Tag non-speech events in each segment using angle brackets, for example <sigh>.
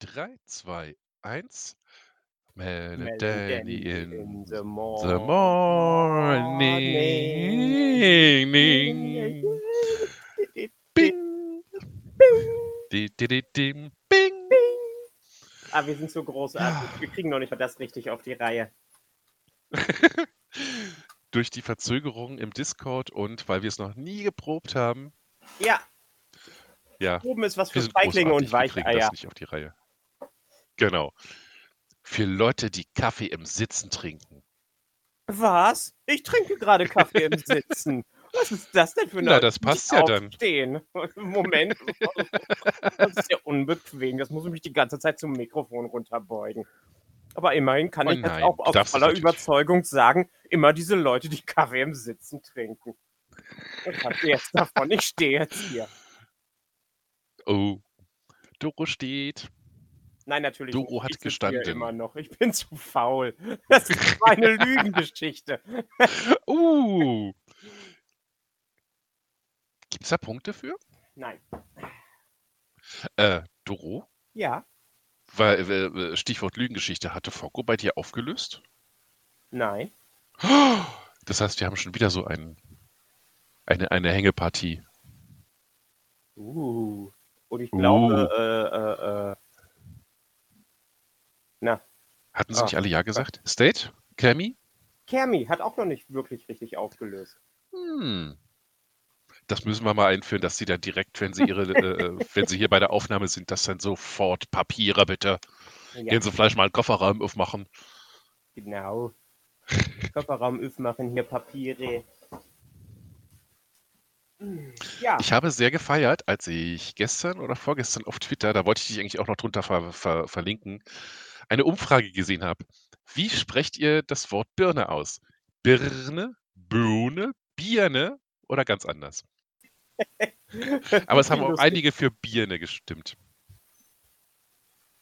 3, 2, 1. Mel Mel and and Danny Danny in the morning. morning. Ning. <laughs> Bing. Di, dim. Bing. Ah, wir sind so großartig. Ja. Wir kriegen noch nicht mal das richtig auf die Reihe. <laughs> Durch die Verzögerung im Discord und weil wir es noch nie geprobt haben, Ja, ja, oben ist was für Feiglinge und großartig, wir kriegen Weicheier. das nicht auf die Reihe. Genau. Für Leute, die Kaffee im Sitzen trinken. Was? Ich trinke gerade Kaffee im <laughs> Sitzen. Was ist das denn für eine Na, das passt ja dann. Aufstehen. <laughs> Moment. Das ist ja unbequem. Das muss ich mich die ganze Zeit zum Mikrofon runterbeugen. Aber immerhin kann Oh ich jetzt nein, auch du aus voller. Überzeugung sagen, immer diese Leute, die Kaffee im Sitzen trinken. Habt ihr jetzt davon? Ich stehe jetzt hier. Oh, Doro steht. Nein, natürlich Doro hat ich gestanden. Hier immer noch. Ich bin <laughs> zu faul. Das ist <laughs> meine Lügengeschichte. Uh. Gibt's da Punkte für? Nein. Äh, Doro? Ja. Weil, äh, Stichwort Lügengeschichte, hatte Fokko bei dir aufgelöst? Nein. <gasps> Das heißt, wir haben schon wieder so einen, eine, eine Hängepartie. Uh. Und ich Uh. glaube, äh, äh, äh. Na, Hatten sie Ah. nicht alle Ja gesagt? State? Cammy? Kermi hat auch noch nicht wirklich richtig aufgelöst. Hm. Das müssen wir mal einführen, dass sie dann direkt, wenn sie ihre, äh, <laughs> wenn sie hier bei der Aufnahme sind, dass dann sofort Papiere bitte. Ja, Gehen Sie vielleicht mal einen Kofferraum aufmachen. genau. Körperraum aufmachen, hier Papiere. Hm, Ja, Ich habe sehr gefeiert, als ich gestern oder vorgestern auf Twitter, da wollte ich dich eigentlich auch noch drunter ver ver verlinken, eine Umfrage gesehen habe. Wie sprecht ihr das Wort Birne aus? Birne, Bohne, Birne oder ganz anders? <laughs> Aber es haben auch einige für Birne gestimmt.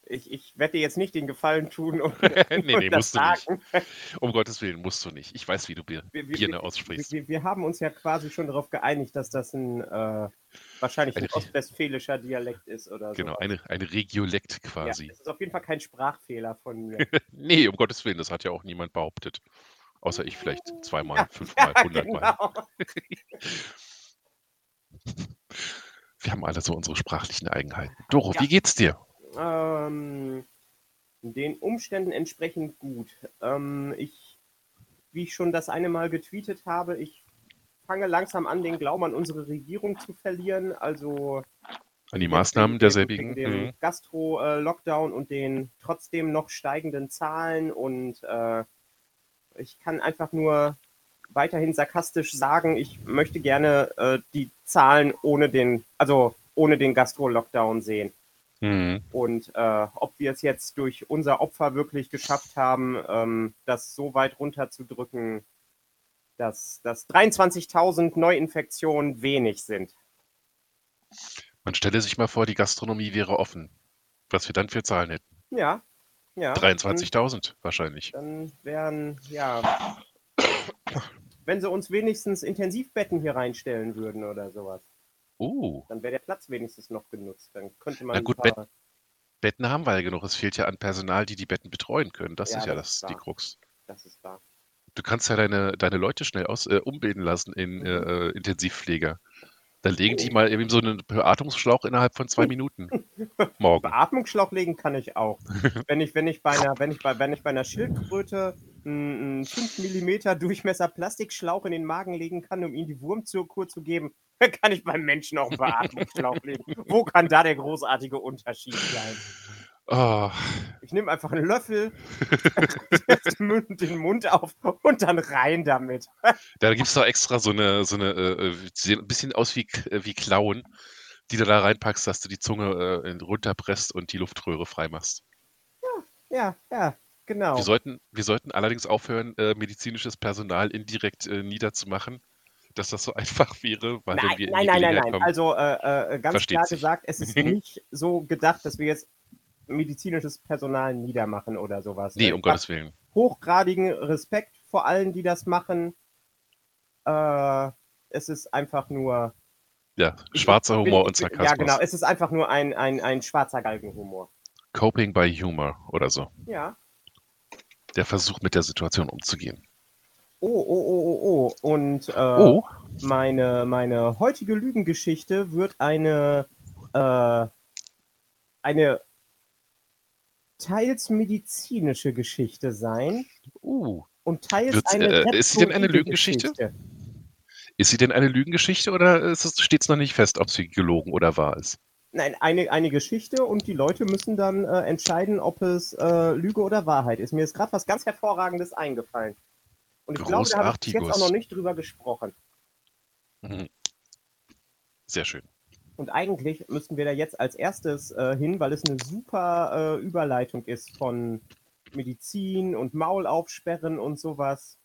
Ich, ich werde dir jetzt nicht den Gefallen tun und, <laughs> nee, nee, das musst du nicht. sagen. <laughs> Um Gottes Willen, musst du nicht. Ich weiß, wie du Bir Wir, wir, Birne aussprichst. wir, wir haben uns ja quasi schon darauf geeinigt, dass das ein äh, wahrscheinlich ein ostwestfälischer Dialekt ist oder so. Genau, eine, eine Regiolekt ja, quasi. es ist auf jeden Fall kein Sprachfehler von <laughs> mir. Nee, um Gottes Willen, das hat ja auch niemand behauptet. Außer ich vielleicht zweimal, Ja, fünfmal, ja, hundertmal. genau. Wir haben alle so unsere sprachlichen Eigenheiten. Doro, Ja. wie geht's dir? Ähm, den Umständen entsprechend gut. Ähm, ich, wie ich schon das eine Mal getweetet habe, ich fange langsam an, den Glauben an unsere Regierung zu verlieren. Also An die Maßnahmen derselbigen? Dem Mhm. Gastro-Lockdown und den trotzdem noch steigenden Zahlen. Und äh, ich kann einfach nur weiterhin sarkastisch sagen, ich möchte gerne äh, die Zahlen ohne den, also ohne den Gastro-Lockdown sehen. Mhm. Und äh, ob wir es jetzt durch unser Opfer wirklich geschafft haben, ähm, das so weit runterzudrücken, dass, dass 23.000 Neuinfektionen wenig sind. Man stelle sich mal vor, die Gastronomie wäre offen. Was wir dann für Zahlen hätten. Ja, ja. 23.000 wahrscheinlich. Dann, dann wären, ja, wenn sie uns wenigstens Intensivbetten hier reinstellen würden oder sowas, Oh, dann wäre der Platz wenigstens noch genutzt. Dann könnte man Na gut, paar, Betten haben wir ja genug. Es fehlt ja an Personal, die die Betten betreuen können. Das Ja, ist ja das die. Krux. das ist wahr. Du kannst ja deine, deine Leute schnell aus, äh, umbilden lassen in Mhm. äh, Intensivpfleger. Dann legen die Oh. mal eben so einen Beatmungsschlauch innerhalb von zwei <laughs> Minuten. Morgen. Beatmungsschlauch legen kann ich auch. <laughs> wenn ich, wenn ich bei einer, wenn ich bei, wenn ich bei einer Schildkröte einen 5 mm Durchmesser Plastikschlauch in den Magen legen kann, um ihm die Wurmkur zu geben, <laughs> kann ich beim Menschen auch einen Beatmungsschlauch legen. Wo kann da der großartige Unterschied sein? Oh, Ich nehme einfach einen Löffel, <laughs> den Mund- den Mund auf und dann rein damit. <laughs> da gibt es doch extra so eine, so eine, äh, äh, die sehen ein bisschen aus wie, äh, wie Klauen, die du da reinpackst, dass du die Zunge äh, runterpresst und die Luftröhre freimachst. Ja, ja, genau. Wir sollten, wir sollten allerdings aufhören, äh, medizinisches Personal indirekt äh, niederzumachen, dass das so <laughs> einfach wäre, weil wenn Nein, wir in nein, die nein, nein, nein. kommen, Also äh, äh, ganz Versteht klar sich. gesagt, es ist nicht so gedacht, dass wir jetzt medizinisches Personal niedermachen oder sowas. nee, Äh, um Gottes Willen. Hochgradigen Respekt vor allen, die das machen. Äh, es ist einfach nur. Ja, schwarzer bin- Humor ich und bin- Sarkasmus. Ja, genau. Es ist einfach nur ein, ein, ein schwarzer Galgenhumor. Coping by Humor oder so. Ja. Der Versuch, mit der Situation umzugehen. Oh, oh, oh, oh, oh. Und äh, Oh, meine, meine heutige Lügengeschichte wird eine, äh, eine teils medizinische Geschichte sein uh. und teils Wird's, eine äh, ist sie denn eine Lügengeschichte? Geschichte. Ist sie denn eine Lügengeschichte oder steht es noch nicht fest, ob sie gelogen oder wahr ist? Nein, eine, eine Geschichte und die Leute müssen dann äh, entscheiden, ob es äh, Lüge oder Wahrheit ist. Mir ist gerade was ganz Hervorragendes eingefallen. Und ich glaube, da habe ich jetzt auch noch nicht drüber gesprochen. Mhm. Sehr schön. Und eigentlich müssten wir da jetzt als erstes äh, hin, weil es eine super äh, Überleitung ist von Medizin und Maul aufsperren und sowas.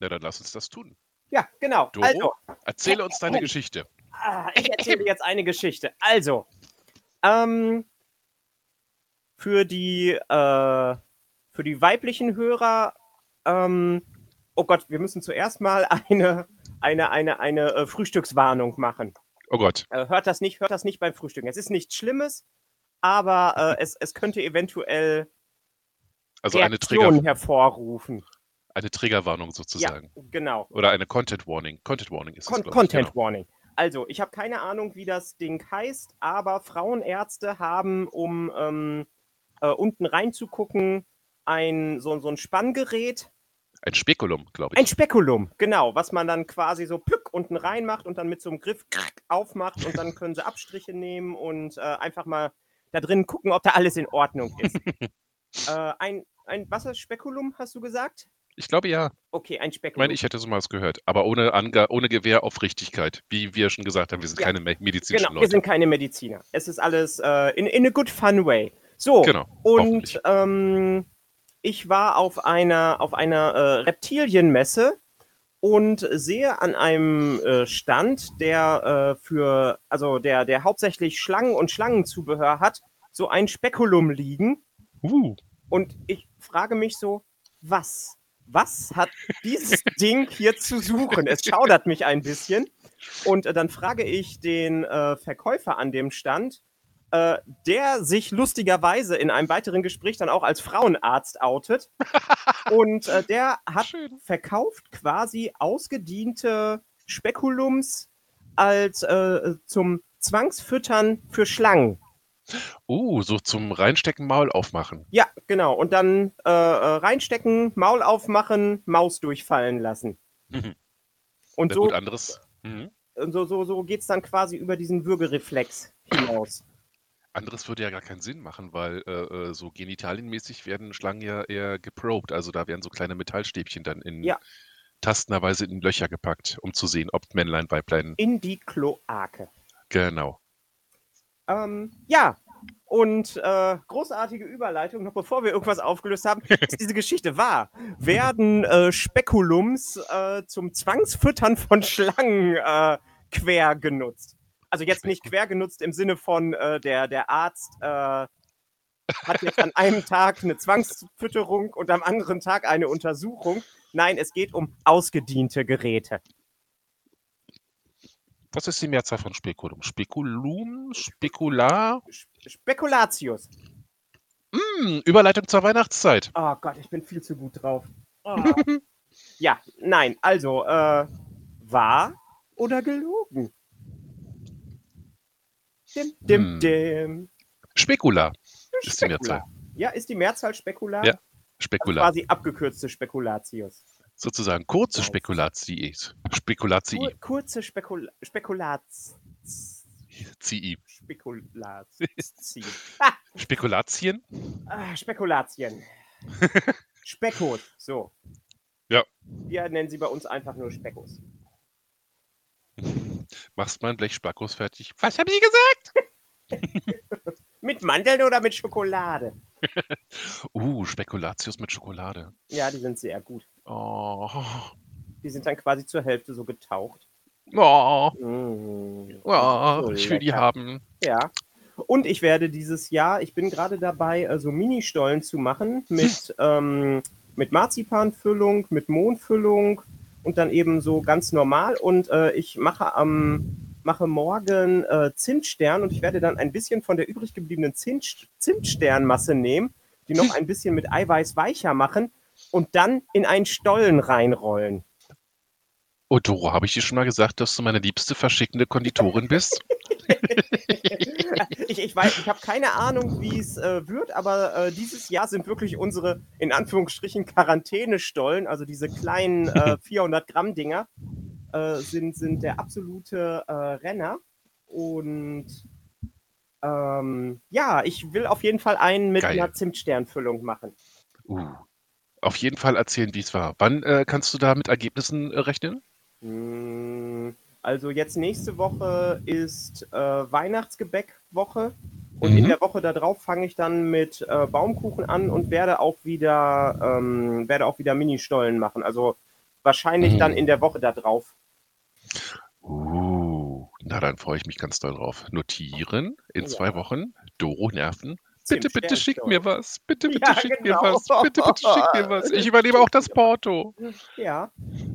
Na, dann lass uns das tun. Ja, genau. Doro? Also, Erzähle uns deine Geschichte. Ah, ich <laughs> erzähle jetzt eine Geschichte. Also, ähm, für die, äh, für die weiblichen Hörer, ähm, oh Gott, wir müssen zuerst mal eine, eine, eine, eine äh, Frühstückswarnung machen. Oh Gott. Äh, hört das nicht, hört das nicht beim Frühstücken. Es ist nichts Schlimmes, aber äh, <laughs> es, es könnte eventuell Also eine, Trigger, hervorrufen. eine Triggerwarnung sozusagen. Genau. Oder eine Content Warning. Content Warning ist es, Con ich, Content genau. Warning. Also, ich habe keine Ahnung, wie das Ding heißt, aber Frauenärzte haben, um ähm, äh, unten reinzugucken, ein, so, so ein Spanngerät. Ein Spekulum, glaube ich. Ein Spekulum, genau, was man dann quasi so plück unten reinmacht und dann mit so einem Griff krack, aufmacht und dann können sie Abstriche nehmen und äh, einfach mal da drin gucken, ob da alles in Ordnung ist. <laughs> äh, ein, ein, was ist Spekulum, hast du gesagt? Ich glaube ja. Okay, ein Ich Spekulum. meine, ich hätte so mal was gehört. Aber ohne, Ange ohne Gewehr auf Richtigkeit. Wie wir schon gesagt haben, wir sind Ja. keine me- medizinischen Genau, wir Leute. sind keine Mediziner. Es ist alles äh, in, in a good fun way. So, Genau. und ähm, ich war auf einer, auf einer äh, Reptilienmesse und sehe an einem äh, Stand, der äh, für, also der, der hauptsächlich Schlangen und Schlangenzubehör hat, so ein Spekulum liegen. Uh, Und ich frage mich so, was? Was hat dieses Ding hier zu suchen? Es schaudert mich ein bisschen. Und äh, dann frage ich den äh, Verkäufer an dem Stand, äh, der sich lustigerweise in einem weiteren Gespräch dann auch als Frauenarzt outet. Und äh, der hat schön. verkauft quasi ausgediente Spekulums als äh, zum Zwangsfüttern für Schlangen. Uh, so zum Reinstecken, Maul aufmachen. Ja, genau. Und dann äh, äh, reinstecken, Maul aufmachen, Maus durchfallen lassen. Mhm. Und so, gut, anderes. Mhm. so, so, so geht es dann quasi über diesen Würgereflex hinaus. Anderes würde ja gar keinen Sinn machen, weil äh, äh, so genitalienmäßig werden Schlangen ja eher geprobt. Also da werden so kleine Metallstäbchen dann in Ja. tastenderweise in Löcher gepackt, um zu sehen, ob Männlein, Weiblein. In die Kloake. Genau. Ähm, ja, und äh, großartige Überleitung, noch bevor wir irgendwas aufgelöst haben, ist diese Geschichte wahr. Werden äh, Spekulums äh, zum Zwangsfüttern von Schlangen äh, quer genutzt? Also jetzt nicht quer genutzt im Sinne von äh, der, der Arzt äh, hat jetzt an einem Tag eine Zwangsfütterung und am anderen Tag eine Untersuchung. Nein, es geht um ausgediente Geräte. Was ist die Mehrzahl von Spekulum? Spekulum? Spekular? Sp- Spekulatius. Hm, Überleitung zur Weihnachtszeit. Oh Gott, ich bin viel zu gut drauf. Oh. <laughs> ja, nein, also, äh, wahr oder gelogen? Dim, dim, Hm. dim. Spekula ist die Spekula. Mehrzahl. Ja, ist die Mehrzahl Spekular? Ja, Also Spekula. quasi abgekürzte Spekulatius. Sozusagen kurze Nice. Spekulatius. Spekulati. Kur kurze Spekula Spekulats. CI. <laughs> Spekulatien? ah, Spekulatien. <laughs> Speckos, so. Ja. Wir nennen sie bei uns einfach nur Speckos. Machst mein Blech Spackos fertig? Was haben Sie gesagt? <laughs> Mit Mandeln oder mit Schokolade? Uh, Spekulatius mit Schokolade. Ja, die sind sehr gut. Oh. Die sind dann quasi zur Hälfte so getaucht. Oh. Mm. Oh, So ich will die haben. Ja. Und ich werde dieses Jahr, ich bin gerade dabei, so Mini-Stollen zu machen mit, <laughs> ähm, mit Marzipanfüllung, mit Mohnfüllung und dann eben so ganz normal. Und äh, ich mache am mache morgen äh, Zimtstern und ich werde dann ein bisschen von der übrig gebliebenen Zimt, Zimtsternmasse nehmen, die noch <laughs> ein bisschen mit Eiweiß weicher machen und dann in einen Stollen reinrollen. Oh, Doro, habe ich dir schon mal gesagt, dass du meine liebste verschickende Konditorin bist? <laughs> <laughs> ich, ich weiß, ich habe keine Ahnung, wie es äh, wird, aber äh, dieses Jahr sind wirklich unsere, in Anführungsstrichen, Quarantänestollen, also diese kleinen äh, <laughs> 400 Gramm Dinger, äh, sind, sind der absolute äh, Renner. Und ähm, ja, ich will auf jeden Fall einen mit Geil. einer Zimtsternfüllung machen. Uh, auf jeden Fall erzählen, wie es war. Wann äh, kannst du da mit Ergebnissen äh, rechnen? Mm, Also jetzt nächste Woche ist äh, Weihnachtsgebäckwoche und in Mhm. der Woche darauf fange ich dann mit äh, Baumkuchen an und werde auch wieder ähm, werde auch wieder Ministollen machen. Also wahrscheinlich dann Mhm. in der Woche darauf. Uh, na dann freue ich mich ganz doll drauf. Notieren in zwei Ja. Wochen. Doro nerven. Bitte, bitte schick mir was. Bitte, <laughs> bitte Ja, schick mir genau. was. Bitte, bitte schick mir was. Ich übernehme auch das <laughs> Porto. Ja,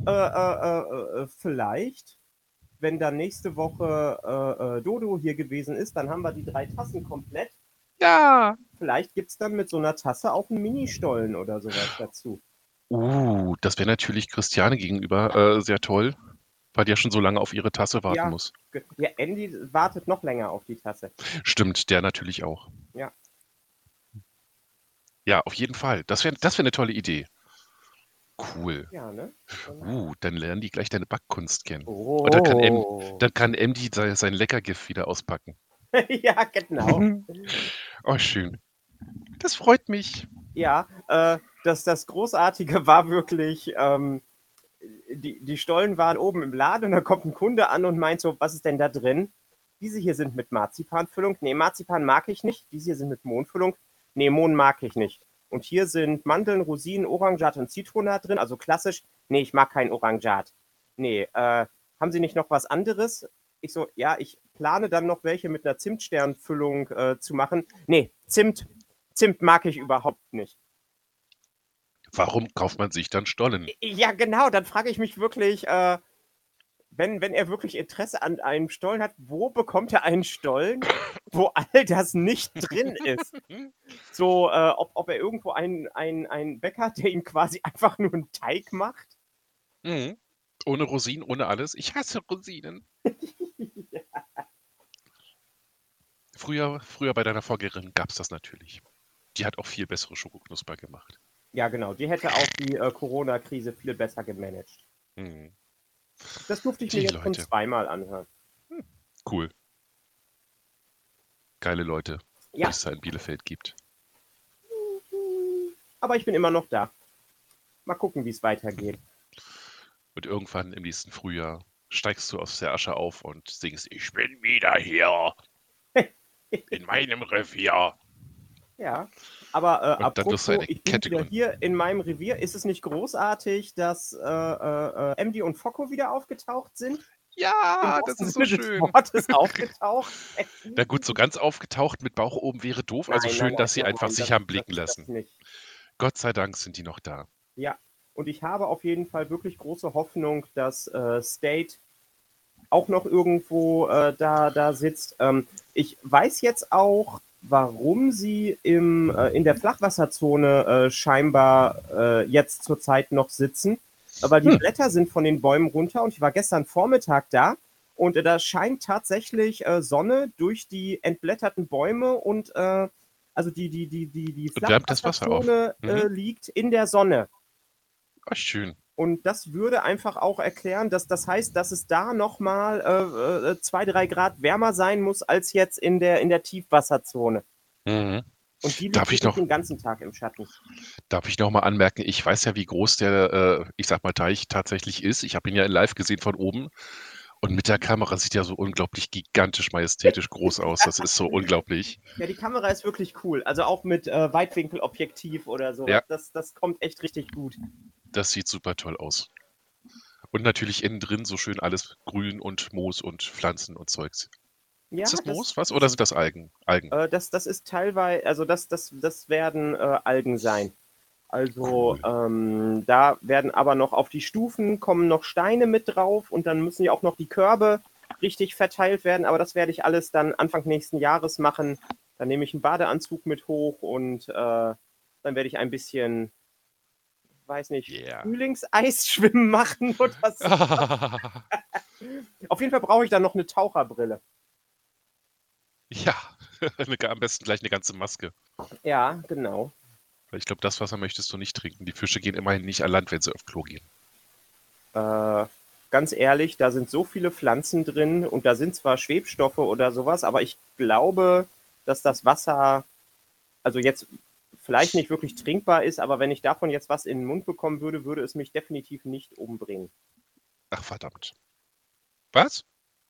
äh, äh, äh, äh, vielleicht, wenn dann nächste Woche äh, äh, Dodo hier gewesen ist, dann haben wir die drei Tassen komplett. Ja. Vielleicht gibt es dann mit so einer Tasse auch einen Ministollen oder sowas dazu. Uh, das wäre natürlich Christiane gegenüber sehr toll, weil die ja schon so lange auf ihre Tasse warten Ja. muss. Ja, Andy wartet noch länger auf die Tasse. Stimmt, der natürlich auch. Ja. Ja, auf jeden Fall. Das wäre das wär eine tolle Idee. Cool. Ja, ne? Uh, dann lernen die gleich deine Backkunst kennen. Oh. dann kann M- Dann kann MD sein, sein Leckergift wieder auspacken. <laughs> ja, genau. <laughs> Oh, schön. Das freut mich. Ja, äh, das, das Großartige <laughs> war wirklich, ähm, die, die Stollen waren oben im Laden und da kommt ein Kunde an und meint so, was ist denn da drin? Diese hier sind mit Marzipanfüllung. Nee, Marzipan mag ich nicht. Diese hier sind mit Mohnfüllung. Nee, Mohn mag ich nicht. Und hier sind Mandeln, Rosinen, Orangat und Zitronat drin, also klassisch. Nee, ich mag kein Orangat. Nee, äh, haben Sie nicht noch was anderes? Ich so, ja, ich plane dann noch welche mit einer Zimtsternfüllung äh, zu machen. Nee, Zimt, Zimt mag ich überhaupt nicht. Warum kauft man sich dann Stollen? Ja, genau, dann frage ich mich wirklich, äh, wenn, wenn er wirklich Interesse an einem Stollen hat, wo bekommt er einen Stollen, wo all das nicht drin ist? So, äh, ob, ob er irgendwo einen, einen, einen Bäcker hat, der ihm quasi einfach nur einen Teig macht? Mhm. Ohne Rosinen, ohne alles. Ich hasse Rosinen. <laughs> Früher, früher bei deiner Vorgängerin gab es das natürlich. Die hat auch viel bessere Schokoknusper gemacht. Ja, genau, die hätte auch die äh, Corona-Krise viel besser gemanagt. Mhm. Das durfte ich Die mir jetzt schon Leute. zweimal anhören. Cool. Geile Leute, Ja. die es da in Bielefeld gibt. Aber ich bin immer noch da. Mal gucken, wie es weitergeht. Und irgendwann im nächsten Frühjahr steigst du aus der Asche auf und singst, ich bin wieder hier. <laughs> In meinem Revier. Ja, aber äh, apropos, ich bin Kette wieder gründen. hier in meinem Revier. Ist es nicht großartig, dass äh, äh, äh, MD und Focko wieder aufgetaucht sind? Ja, das ist so schön. Wortes <laughs> aufgetaucht. Na gut, so ganz aufgetaucht mit Bauch oben wäre doof. Also Nein, schön, nein, dass sie nein, einfach nein, sich haben blicken lassen. Gott sei Dank sind die noch da. Ja, und ich habe auf jeden Fall wirklich große Hoffnung, dass äh, State auch noch irgendwo äh, da, da sitzt. Ähm, ich weiß jetzt auch, warum sie im, äh, in der Flachwasserzone äh, scheinbar äh, jetzt zurzeit noch sitzen. Äh, Weil die Hm. Blätter sind von den Bäumen runter und ich war gestern Vormittag da und äh, da scheint tatsächlich äh, Sonne durch die entblätterten Bäume und äh, also die, die, die, die, die. Flachwasserzone äh, Mhm. liegt in der Sonne. Ach, schön. Und das würde einfach auch erklären, dass das heißt, dass es da nochmal äh, äh, zwei, drei Grad wärmer sein muss als jetzt in der, in der Tiefwasserzone. Mhm. Und die Darf ich noch- den ganzen Tag im Schatten. Darf ich noch mal anmerken, ich weiß ja, wie groß der, äh, ich sag mal, Teich tatsächlich ist. Ich habe ihn ja in live gesehen von oben. Und mit der Kamera sieht er so unglaublich gigantisch, majestätisch groß aus. Das ist so unglaublich. Ja, die Kamera ist wirklich cool. Also auch mit äh, Weitwinkelobjektiv oder so. Ja. Das, das kommt echt richtig gut. Das sieht super toll aus. Und natürlich innen drin so schön alles grün und Moos und Pflanzen und Zeugs. Ja, ist das Moos, was? Oder sind das Algen? Algen. Äh, das, das ist teilweise, also das, das, das werden äh, Algen sein. Also Cool. ähm, da werden aber noch auf die Stufen kommen noch Steine mit drauf und dann müssen ja auch noch die Körbe, richtig verteilt werden, aber das werde ich alles dann Anfang nächsten Jahres machen. Dann nehme ich einen Badeanzug mit hoch und äh, dann werde ich ein bisschen, weiß nicht, Yeah. Frühlingseisschwimmen <laughs> machen oder so. <laughs> Auf jeden Fall brauche ich dann noch eine Taucherbrille. ja, <laughs> am besten gleich eine ganze Maske. Ja, genau. Weil ich glaube, das Wasser möchtest du nicht trinken. Die Fische gehen immerhin nicht an Land, wenn sie auf Klo gehen. Äh, ganz ehrlich, da sind so viele Pflanzen drin und da sind zwar Schwebstoffe oder sowas, aber ich glaube, dass das Wasser, also jetzt vielleicht nicht wirklich trinkbar ist, aber wenn ich davon jetzt was in den Mund bekommen würde, würde es mich definitiv nicht umbringen. Ach, verdammt. Was?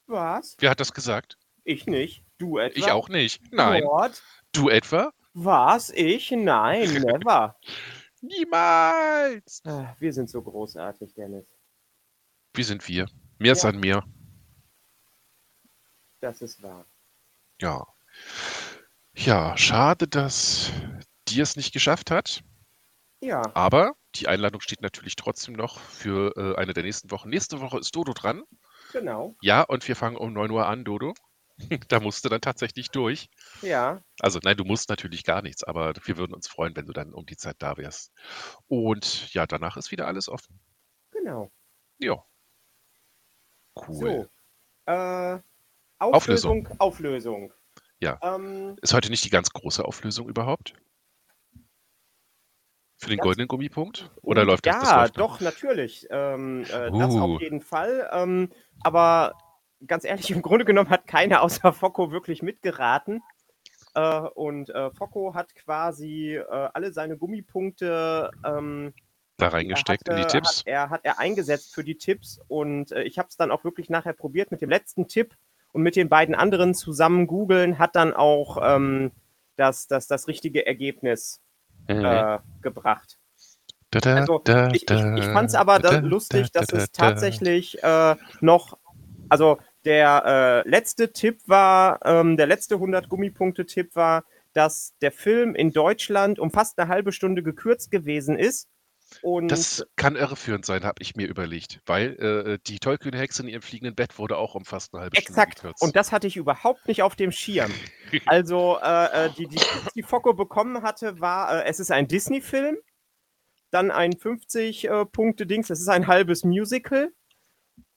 Was? Wer hat das gesagt? Ich nicht. Du etwa? Ich auch nicht. Nein. What? Du etwa? Was? Ich? Nein, <laughs> never. Niemals! Ah, Wir sind so großartig, Dennis. Wie sind wir? Mir ist Ja. an mir. Das ist wahr. Ja. Ja, schade, dass dir es nicht geschafft hat. Ja, Aber die Einladung steht natürlich trotzdem noch für äh, eine der nächsten Wochen. Nächste Woche ist Dodo dran. genau. Ja, und wir fangen um 9 Uhr an, Dodo. <laughs> da musst du dann tatsächlich durch. Ja, Also nein, du musst natürlich gar nichts, aber wir würden uns freuen, wenn du dann um die Zeit da wärst. Und ja, danach ist wieder alles offen. genau. Ja. Cool. So. Äh, Auflösung. Auflösung. Auflösung. Ja. Ähm, Ist heute nicht die ganz große Auflösung überhaupt? Für den goldenen Gummipunkt? Oder läuft das? ja, das noch? doch, natürlich. Ähm, äh, Das Uh. auf jeden Fall. Ähm, aber ganz ehrlich, <laughs> im Grunde genommen hat keiner außer Focko wirklich mitgeraten. Äh, und äh, Focko hat quasi äh, alle seine Gummipunkte ähm, Da reingesteckt in die hatte- Tipps. Hat er, hat er eingesetzt für die Tipps und äh, ich habe es dann auch wirklich nachher probiert mit dem letzten Tipp und mit den beiden anderen zusammen googeln, hat dann auch ähm, das, das, das richtige Ergebnis Mhm. äh, gebracht. Da, da, Also da, ich, ich, ich fand es aber da, lustig, da, dass da, es tatsächlich äh, noch, also der äh, letzte Tipp war, ähm, der letzte 100 Gummipunkte-Tipp war, dass der Film in Deutschland um fast eine halbe Stunde gekürzt gewesen ist. Und Das kann irreführend sein, habe ich mir überlegt, weil äh, die tollkühne Hexe in ihrem fliegenden Bett wurde auch um fast eine halbe Stunde Exakt. gekürzt. Und das hatte ich überhaupt nicht auf dem Schirm. <laughs> Also, äh, äh, die, die, die Focko bekommen hatte, war, äh, es ist ein Disney-Film, dann ein 50-Punkte-Dings, es ist ein halbes Musical.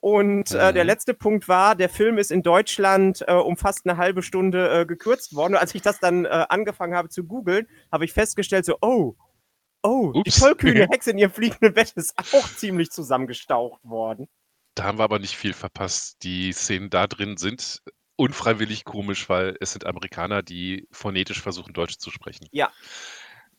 Und äh, der Mhm. letzte Punkt war, der Film ist in Deutschland äh, um fast eine halbe Stunde äh, gekürzt worden. Und als ich das dann äh, angefangen habe zu googeln, habe ich festgestellt, so, oh, oh, die Ups. tollkühne <laughs> Hexe in ihrem fliegenden Bett ist auch ziemlich zusammengestaucht worden. Da haben wir aber nicht viel verpasst. Die Szenen da drin sind unfreiwillig komisch, weil es sind Amerikaner, die phonetisch versuchen, Deutsch zu sprechen. Ja.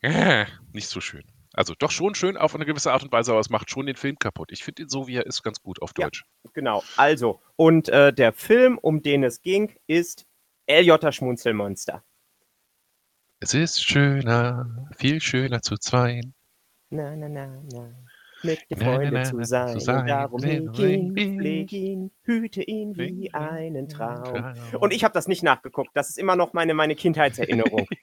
Äh, nicht so schön. Also doch schon schön auf eine gewisse Art und Weise, aber es macht schon den Film kaputt. Ich finde ihn so, wie er ist, ganz gut auf Ja. Deutsch. Genau, also, und äh, der Film, um den es ging, ist LJ Schmunzelmonster. Es ist schöner, viel schöner zu zweien. Na, na, na, na. Mit dir Na, na, Freunde na, zu sein. zu sein. Und darum heg ihn, pfleg ihn, hüte ihn wie einen Traum. Und ich habe das nicht nachgeguckt. Das ist immer noch meine, meine Kindheitserinnerung. <laughs>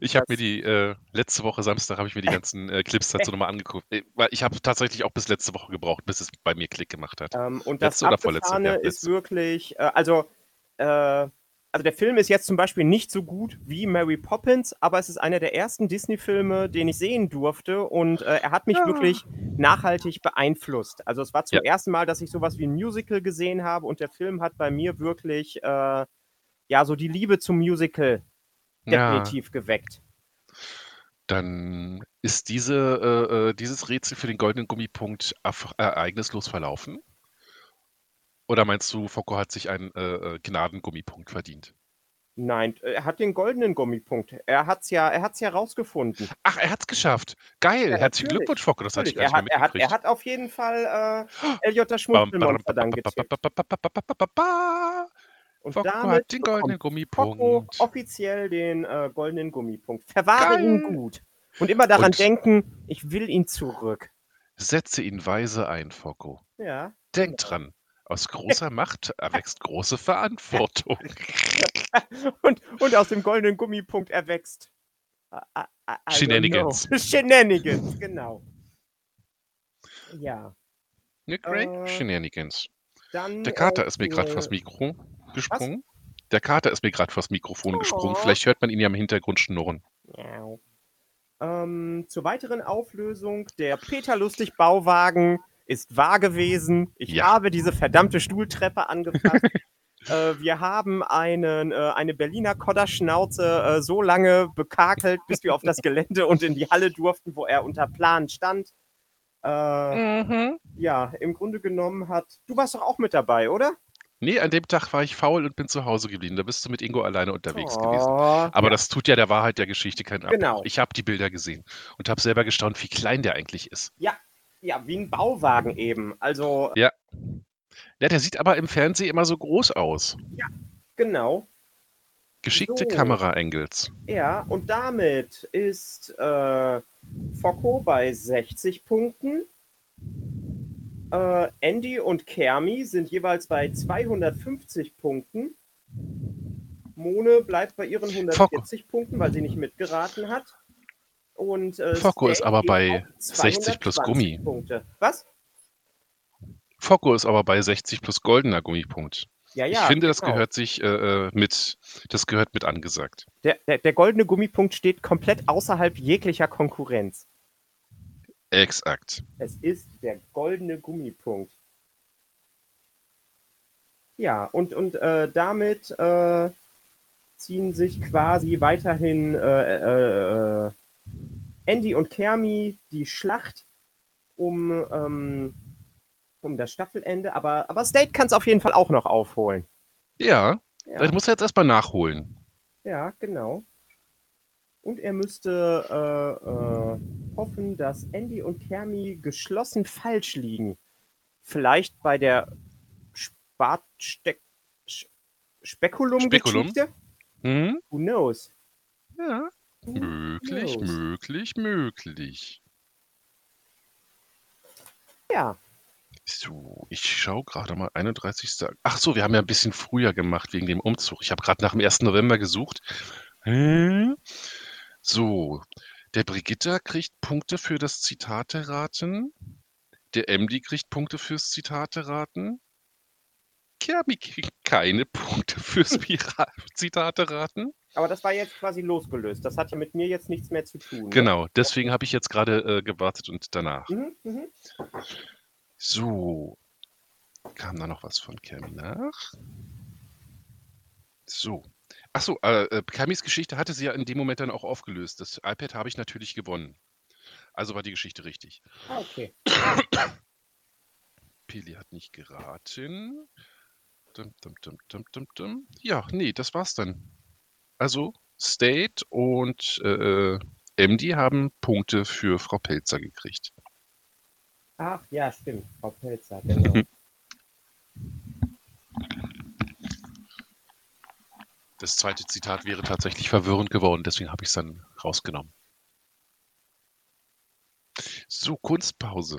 Ich habe mir die äh, letzte Woche Samstag habe ich mir die ganzen äh, Clips dazu nochmal angeguckt, Äh, weil ich habe tatsächlich auch bis letzte Woche gebraucht, bis es bei mir Klick gemacht hat. ähm, und das Letzte oder vorletzte? Ja, ist wirklich, äh, also, äh, also der Film ist jetzt zum Beispiel nicht so gut wie Mary Poppins, aber es ist einer der ersten Disney-Filme, den ich sehen durfte und äh, er hat mich Ja. wirklich nachhaltig beeinflusst. Also es war zum Ja. ersten Mal, dass ich sowas wie ein Musical gesehen habe und der Film hat bei mir wirklich äh, ja so die Liebe zum Musical Ja, definitiv geweckt. dann ist diese, äh, äh, dieses Rätsel für den goldenen Gummipunkt af- ereignislos verlaufen. Oder meinst du, Foucault hat sich einen äh, äh, Gnadengummipunkt verdient? Nein, er hat den goldenen Gummipunkt. Er hat's ja, er hat's ja rausgefunden. Ach, er hat's geschafft. Geil. Ja, Herzlichen. Glückwunsch, Foucault. Das hatte ich gar er nicht hat, mehr er, hat, er hat auf jeden Fall äh, LJ Bam, Schmunzelmonster dann. Und Foucault damit hat den goldenen bekommt Focko Gummipunkt. offiziell den äh, goldenen Gummipunkt. Verwahre ihn Geil. gut. Und immer daran Und- denken, ich will ihn zurück. Setze ihn weise ein, Foucault. Ja. Denk dran. Aus großer Macht erwächst große <laughs> Verantwortung. Und, und aus dem goldenen Gummipunkt erwächst. I- I- I- I don't Shenanigans. know. <laughs> Shenanigans, genau. Ja. Ne, great Äh. Shenanigans. Dann, Der Kater äh, ist mir gerade vors Mikro gesprungen. Der Kater ist mir gerade vors Mikrofon gesprungen. Oh. Vielleicht hört man ihn ja im Hintergrund schnurren. Ähm, zur weiteren Auflösung, der Peter Lustig Bauwagen ist wahr gewesen. Ich Ja. habe diese verdammte Stuhltreppe angefasst. <laughs> äh, wir haben einen, äh, eine Berliner Kodderschnauze äh, so lange bekakelt, bis wir auf das Gelände und in die Halle durften, wo er unter Plan stand. Äh, ja, im Grunde genommen hat. Du warst doch auch mit dabei, oder? Nee, an dem Tag war ich faul und bin zu Hause geblieben. Da bist du mit Ingo alleine unterwegs gewesen. Oh, Aber ja. das tut ja der Wahrheit der Geschichte keinen Abbruch. Genau. Ich habe die Bilder gesehen und habe selber gestaunt, wie klein der eigentlich ist. Ja, wie ein Bauwagen eben. Also, Ja, der sieht aber im Fernsehen immer so groß aus. genau. Geschickte So. Kameraangles. Ja, und damit ist äh, Focko bei 60 Punkten. Äh, Andy und Kermi sind jeweils bei 250 Punkten. Mone bleibt bei ihren 140 Punkten, weil sie nicht mitgeraten hat. Und äh, Focko ist aber bei auf 60 plus 220 Gummi. Punkte. Was? Focko ist aber bei 60 plus goldener Gummipunkt. Ja, ich ja. finde, das genau. gehört sich äh, äh, mit, das gehört mit angesagt. Der, der, der goldene Gummipunkt steht komplett außerhalb jeglicher Konkurrenz. Exakt. Es ist der goldene Gummipunkt. Ja, und, und äh, damit äh, ziehen sich quasi weiterhin äh, äh, Andy und Kermi die Schlacht um, ähm, um das Staffelende. Aber, aber State kann es auf jeden Fall auch noch aufholen. Ja, Ja, das muss er jetzt erstmal nachholen. ja genau. Und er müsste äh, äh, hoffen, dass Andy und Kermi geschlossen falsch liegen. Vielleicht bei der Spartsteck Spekulum-Geschichte? Hm? Who knows? Ja. Möglich, knows? möglich, möglich. Ja, So, ich schaue gerade mal 31. Ach so, wir haben ja ein bisschen früher gemacht wegen dem Umzug. Ich habe gerade nach dem 1. November gesucht. Hm? So, der Brigitta kriegt Punkte für das Zitate-Raten. Der MD kriegt Punkte fürs Zitate-Raten. Kermi kriegt keine Punkte fürs Zitate-Raten. Aber das war jetzt quasi losgelöst. Das hat ja mit mir jetzt nichts mehr zu tun. ne? Genau, deswegen habe ich jetzt gerade äh, gewartet und danach. Mhm, mhm. So. Kam da noch was von Kermi nach? So. Achso, äh, äh, Kermis Geschichte hatte sie ja in dem Moment dann auch aufgelöst. Das iPad habe ich natürlich gewonnen. Also war die Geschichte richtig. Ah, okay. Peli hat nicht geraten. Dum, dum, dum. Ja, nee, das war's dann. Also, State und äh, MD haben Punkte für Frau Pelzer gekriegt. Ach, ja, stimmt. Frau Pelzer, genau. <laughs> Das zweite Zitat wäre tatsächlich verwirrend geworden, deswegen habe ich es dann rausgenommen. So, Kunstpause.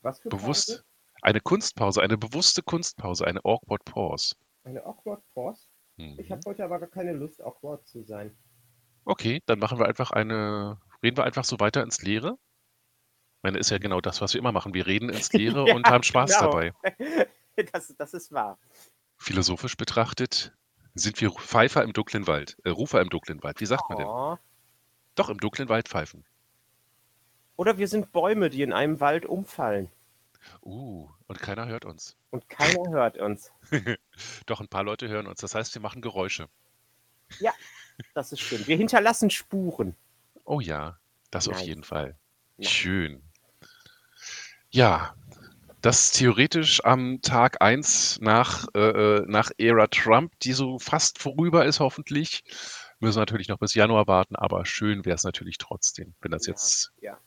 Was für Bewusst. Pause? Eine Kunstpause, eine bewusste Kunstpause, eine awkward pause. Eine Awkward Pause? Mhm. Ich habe heute aber gar keine Lust, awkward zu sein. Okay, dann machen wir einfach eine, reden wir einfach so weiter ins Leere. Ich meine, ist ja genau das, was wir immer machen. Wir reden ins <laughs> Leere Ja, und haben Spaß genau. dabei. <laughs> Das, das ist wahr. Philosophisch betrachtet sind wir Pfeifer im dunklen Wald, äh, Rufer im dunklen Wald. Wie sagt man denn? Oh. Doch, im dunklen Wald pfeifen. Oder wir sind Bäume, die in einem Wald umfallen. Uh, und keiner hört uns. Und keiner <laughs> hört uns. Doch, ein paar Leute hören uns. Das heißt, wir machen Geräusche. Das ist schön. Wir hinterlassen Spuren. Oh ja, das auf Nice. jeden Fall. Nice. Schön. Ja, das theoretisch am Tag 1 nach, äh, äh, nach Ära Trump, die so fast vorüber ist, hoffentlich. Müssen wir natürlich noch bis Januar warten, aber schön wäre es natürlich trotzdem, wenn das Ja, jetzt ja.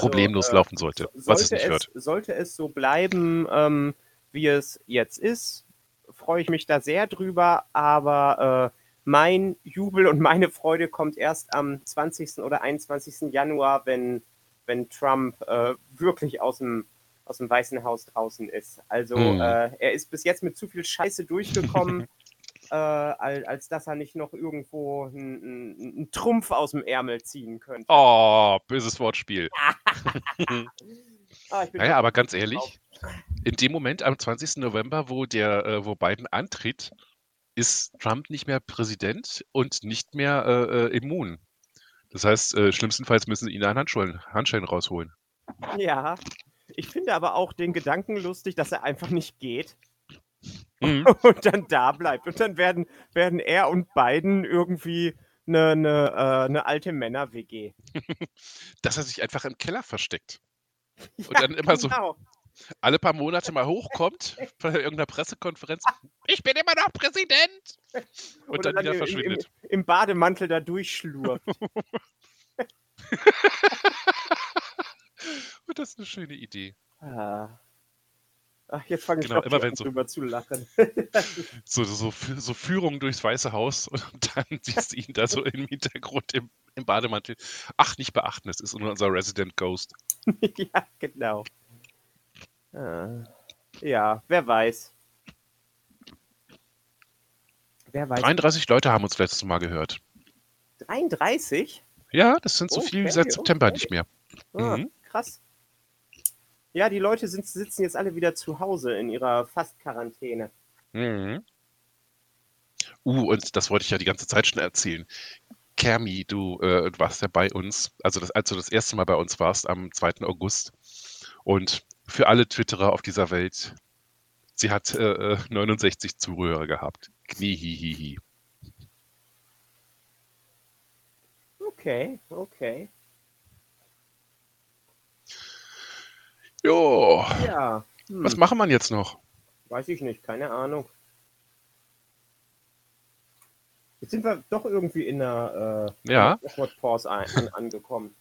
Problemlos Also, äh, laufen sollte, So- was es sollte nicht wird. Sollte es so bleiben, ähm, wie es jetzt ist, freue ich mich da sehr drüber, aber äh, mein Jubel und meine Freude kommt erst am 20. oder 21. Januar, wenn, wenn Trump äh, wirklich aus dem, aus dem Weißen Haus draußen ist. Also Mhm. äh, er ist bis jetzt mit zu viel Scheiße durchgekommen, <laughs> äh, als, als dass er nicht noch irgendwo einen, Trumpf aus dem Ärmel ziehen könnte. Oh, böses Wortspiel. <laughs> <laughs> Ah, Naja, aber ganz ehrlich, in dem Moment am 20. November, wo der, äh, wo Biden antritt, ist Trump nicht mehr Präsident und nicht mehr äh, äh, immun. Das heißt, äh, schlimmstenfalls müssen sie ihn einen Handschellen, Handschellen rausholen. Ja, ich finde aber auch den Gedanken lustig, dass er einfach nicht geht Mhm. <laughs> und dann da bleibt. Und dann werden, werden er und Biden irgendwie eine, eine, äh, eine alte Männer-WG. <laughs> Dass er sich einfach im Keller versteckt. <laughs> Und dann immer so genau. alle paar Monate mal hochkommt bei irgendeiner Pressekonferenz. Ich bin immer noch Präsident! Und Oder dann wieder im- verschwindet. Im, im Bademantel da durchschlurft. Und das ist eine schöne Idee. Ah. Ach, jetzt fange Genau, immer wenn so- drüber zu lachen. <laughs> So, so, so Führung durchs Weiße Haus und <laughs> dann siehst du ihn da so im Hintergrund im, im Bademantel. Ach, nicht beachten, es ist nur unser Resident Ghost. <laughs> ja, genau. Ah. Ja, wer weiß. Wer weiß. 33 Leute haben uns letztes Mal gehört. 33? Ja, das sind so viel wie Okay, seit September okay. nicht mehr. Ah, Mhm. Krass. Ja, die Leute sind, sitzen jetzt alle wieder zu Hause in ihrer Fast-Quarantäne. Mhm. Uh, und das wollte ich ja die ganze Zeit schon erzählen. Kermi, du, äh, du warst ja bei uns, also das, als du das erste Mal bei uns warst, am 2. August. Und für alle Twitterer auf dieser Welt, sie hat äh, äh, 69 Zuhörer gehabt. Kniehihihi. Okay, okay. Jo, Ja. Hm, was machen wir jetzt noch? weiß ich nicht, keine Ahnung. Jetzt sind wir doch irgendwie in einer äh, Ja. Pause an, angekommen.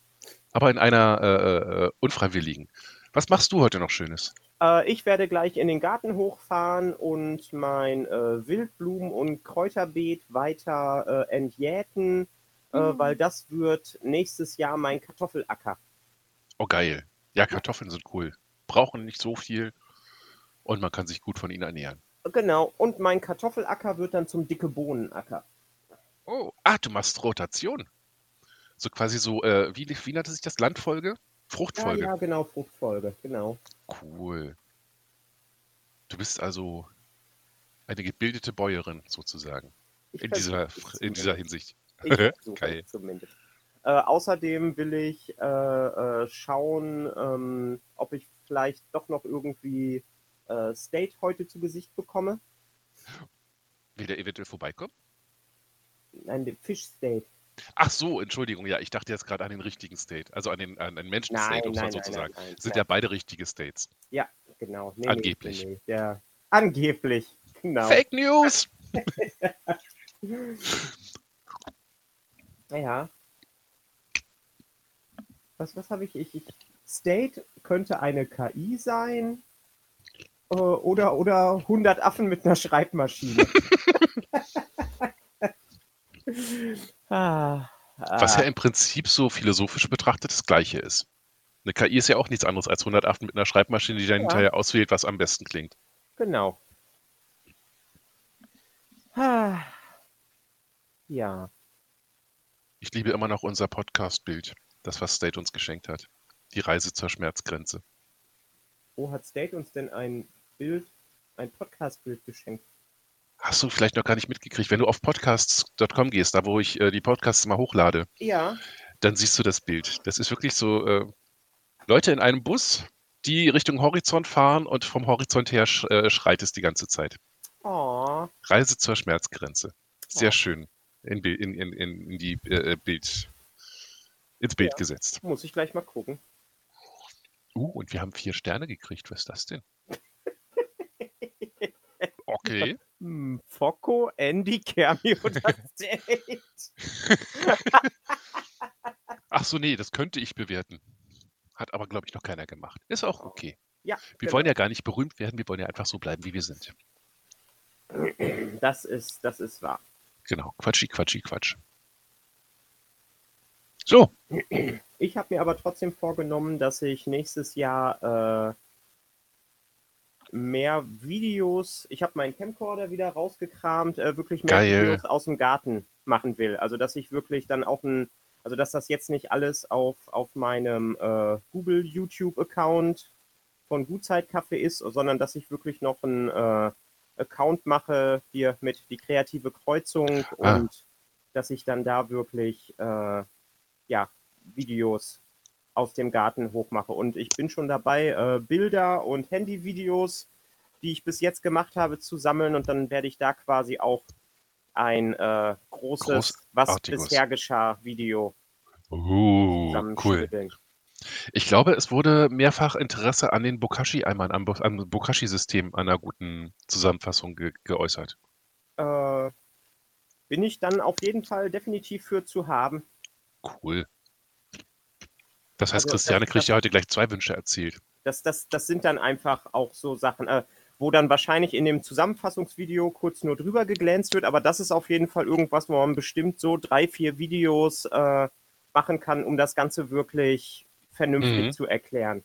Aber in einer äh, äh, unfreiwilligen. Was machst du heute noch Schönes? Äh, ich werde gleich in den Garten hochfahren und mein äh, Wildblumen- und Kräuterbeet weiter äh, entjäten, äh, Mhm. weil das wird nächstes Jahr mein Kartoffelacker. Oh, geil. Ja, Kartoffeln sind cool. Brauchen nicht so viel und man kann sich gut von ihnen ernähren. Genau, und mein Kartoffelacker wird dann zum dicke Bohnenacker. Oh, ah, du machst Rotation. So quasi so, äh, wie, wie nannte sich das? Landfolge? Ja, Fruchtfolge. ja, genau, Fruchtfolge, genau. Cool. Du bist also eine gebildete Bäuerin sozusagen. Ich In dieser, in dieser Hinsicht. <laughs> Geil. es zumindest. Äh, außerdem will ich äh, äh, schauen, ähm, ob ich vielleicht doch noch irgendwie äh, State heute zu Gesicht bekomme. Will der eventuell vorbeikommen? Nein, den Fish State. Ach so, Entschuldigung, ja, ich dachte jetzt gerade an den richtigen State, also an den, an den Menschen-State, um es mal so zu sagen. nein, Sind nein. ja beide richtige States. Genau. Nee, Angeblich. Nee, nee, der, angeblich. Genau. Fake News! <laughs> <laughs> Ja. Was, was habe ich? Ich, ich? State könnte eine KI sein. Äh, oder, oder 100 Affen mit einer Schreibmaschine. <laughs> <laughs> ah, Was ah, ja im Prinzip so philosophisch betrachtet das Gleiche ist. Eine KI ist ja auch nichts anderes als 108 mit einer Schreibmaschine, die dann Ja. hinterher auswählt, was am besten klingt. genau. Ah, ja. Ich liebe immer noch unser Podcast-Bild, das was State uns geschenkt hat. Die Reise zur Schmerzgrenze. Wo hat State uns denn ein Bild, ein Podcast-Bild geschenkt? Hast du vielleicht noch gar nicht mitgekriegt, wenn du auf podcasts.com gehst, da wo ich äh, die Podcasts mal hochlade, Ja. dann siehst du das Bild. Das ist wirklich so äh, Leute in einem Bus, die Richtung Horizont fahren und vom Horizont her sch äh, schreit es die ganze Zeit. Oh, Reise zur Schmerzgrenze. Sehr Oh. schön in, in, in, in die äh, Bild ins Bild Ja. gesetzt. muss ich gleich mal gucken. Uh, und wir haben vier Sterne gekriegt. Was ist das denn? <laughs> Okay. Hm, Focco, Andy, Kermi oder <laughs> State? Ach so, nee, das könnte ich bewerten. Hat aber, glaube ich, noch keiner gemacht. Ist auch okay. Ja, Wir genau. wollen ja gar nicht berühmt werden, wir wollen ja einfach so bleiben, wie wir sind. das ist, das ist wahr. Genau. Quatschi, quatschi, quatsch. So, Ich habe mir aber trotzdem vorgenommen, dass ich nächstes Jahr äh, mehr Videos, ich habe meinen Camcorder wieder rausgekramt, äh, wirklich mehr Geil. Videos aus dem Garten machen will. Also dass ich wirklich dann auch ein, also dass das jetzt nicht alles auf, auf meinem äh, Google YouTube-Account von Gutzeit-Kaffee ist, sondern dass ich wirklich noch einen äh, Account mache, hier mit die kreative Kreuzung Ah. und dass ich dann da wirklich äh, ja, Videos aus dem Garten hochmache. Und ich bin schon dabei, äh, Bilder und Handyvideos, die ich bis jetzt gemacht habe, zu sammeln und dann werde ich da quasi auch ein äh, großes, was bisher geschah, Video Uh, cool. Ich glaube, es wurde mehrfach Interesse an den Bokashi-Eimern, am, Bo am Bokashi-System einer guten Zusammenfassung ge geäußert. Äh, bin ich dann auf jeden Fall definitiv für zu haben. Cool. Das heißt, Also, das- Christiane kriegt das- ja heute gleich zwei Wünsche erzählt. Das, das, das sind dann einfach auch so Sachen, äh, wo dann wahrscheinlich in dem Zusammenfassungsvideo kurz nur drüber geglänzt wird, aber das ist auf jeden Fall irgendwas, wo man bestimmt so drei, vier Videos äh, machen kann, um das Ganze wirklich vernünftig Mhm. zu erklären.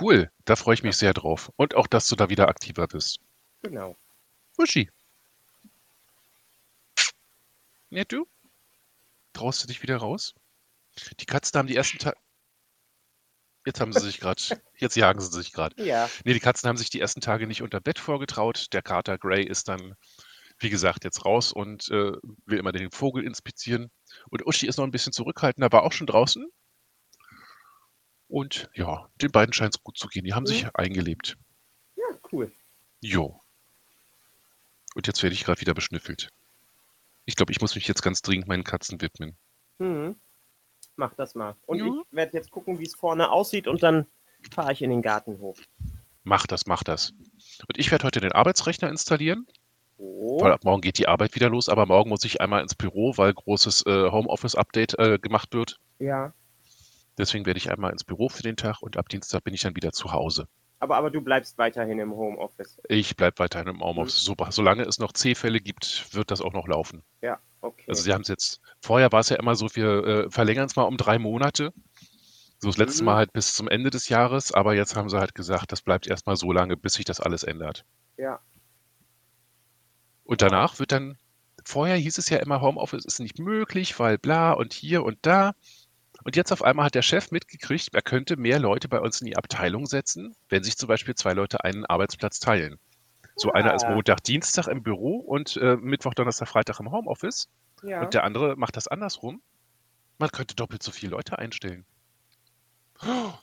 Cool, da freue ich mich sehr drauf. Und auch, dass du da wieder aktiver bist. Genau. Uschi. Ja, du? Traust du dich wieder raus? Die Katzen haben die ersten Tage. Jetzt haben sie sich gerade. <laughs> Jetzt jagen sie sich gerade. Ja, Nee, die Katzen haben sich die ersten Tage nicht unter Bett vorgetraut. Der Kater Gray ist dann, wie gesagt, jetzt raus und äh, will immer den Vogel inspizieren. Und Uschi ist noch ein bisschen zurückhaltender, war auch schon draußen. Und ja, den beiden scheint es gut zu gehen. Die haben sich Mhm. eingelebt. ja, cool. Jo. Und jetzt werde ich gerade wieder beschnüffelt. Ich glaube, ich muss mich jetzt ganz dringend meinen Katzen widmen. Mhm. Mach das mal. Und Ja. ich werde jetzt gucken, wie es vorne aussieht und dann fahre ich in den Garten hoch. Mach das, mach das. Und ich werde heute den Arbeitsrechner installieren, Oh, weil ab morgen geht die Arbeit wieder los. Aber morgen muss ich einmal ins Büro, weil großes äh, Homeoffice-Update äh, gemacht wird. ja. Deswegen werde ich einmal ins Büro für den Tag und ab Dienstag bin ich dann wieder zu Hause. Aber, aber du bleibst weiterhin im Homeoffice. Ich bleibe weiterhin im Homeoffice. So, solange es noch C-Fälle gibt, wird das auch noch laufen. Ja, okay. Also sie haben es jetzt, vorher war es ja immer so, wir äh, verlängern es mal um drei Monate. So das letzte Mhm. Mal halt bis zum Ende des Jahres, aber jetzt haben sie halt gesagt, das bleibt erstmal so lange, bis sich das alles ändert. ja. Und danach wird dann, vorher hieß es ja immer, Homeoffice ist nicht möglich, weil bla und hier und da. Und jetzt auf einmal hat der Chef mitgekriegt, er könnte mehr Leute bei uns in die Abteilung setzen, wenn sich zum Beispiel zwei Leute einen Arbeitsplatz teilen. So einer ist. Montag, Dienstag im Büro und äh, Mittwoch, Donnerstag, Freitag im Homeoffice. ja. Und der andere macht das andersrum. Man könnte doppelt so viele Leute einstellen.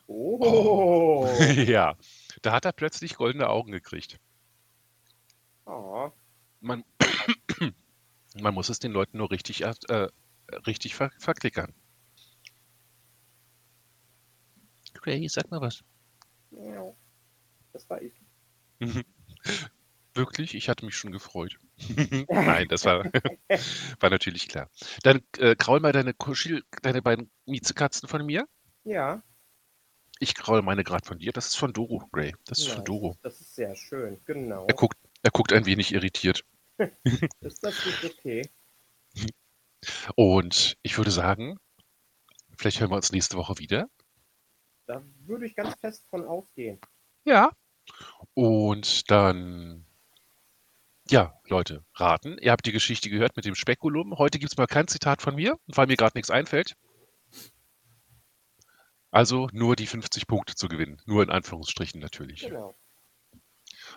Oh. <laughs> ja, da hat er plötzlich goldene Augen gekriegt. oh. Man, <clears throat> man muss es den Leuten nur richtig, äh, richtig ver verklickern. Gray, sag mal was. Ja. Das war ich. <laughs> Wirklich? Ich hatte mich schon gefreut. <laughs> Nein, das war, <laughs> war natürlich klar. Dann äh, kraul mal deine, Kuschel, deine beiden Miezekatzen von mir. Ja. Ich kraul meine gerade von dir. Das ist von Doro, Gray. Das ist ja, von Doro. Das ist sehr schön, genau. Er guckt, er guckt ein wenig irritiert. Ist das nicht okay? Und ich würde sagen, vielleicht hören wir uns nächste Woche wieder. Da würde ich ganz fest von ausgehen. Ja. Und dann, ja, Leute, raten. Ihr habt die Geschichte gehört mit dem Spekulum. Heute gibt es mal kein Zitat von mir, weil mir gerade nichts einfällt. Also nur die 50 Punkte zu gewinnen. Nur in Anführungsstrichen natürlich. Genau.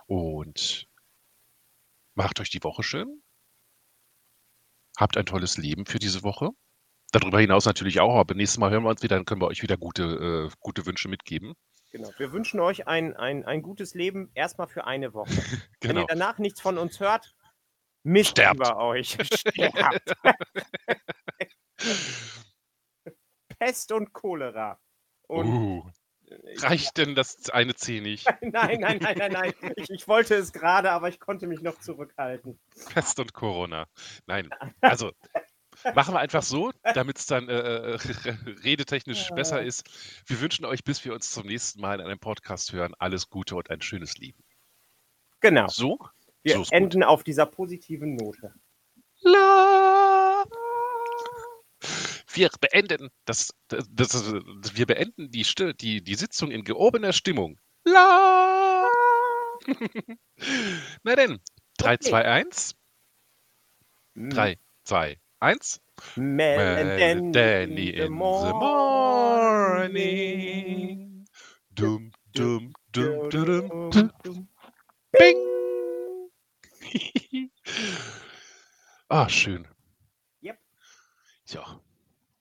Und macht euch die Woche schön. Habt ein tolles Leben für diese Woche. Darüber hinaus natürlich auch, aber nächstes Mal hören wir uns wieder, dann können wir euch wieder gute, äh, gute Wünsche mitgeben. Genau. Wir wünschen euch ein, ein, ein gutes Leben erstmal für eine Woche. <laughs> Wenn Genau. ihr danach nichts von uns hört, Mist Sterbt. über euch. <laughs> Sterbt. <laughs> Pest und Cholera. Und Uh, reicht denn das eine C nicht? nein, nein, nein, nein, nein. Ich, ich wollte es gerade, aber ich konnte mich noch zurückhalten. Pest und Corona. Nein, also machen wir einfach so, damit es dann äh, <laughs> redetechnisch Ja. besser ist. Wir wünschen euch, bis wir uns zum nächsten Mal in einem Podcast hören, alles Gute und ein schönes Leben. Genau. So? Wir so ist gut. enden auf dieser positiven Note. La. Wir beenden das, das, das, wir beenden die, die, die Sitzung in gehobener Stimmung. La. <laughs> Na denn, 3, Okay. 2, 1. Hm. 3, 2, 1. Mel and Well, Danny, in the in the morning. Dum, dum, dum, dum, dum. Bing! <laughs> ah, schön. Yep. Ja.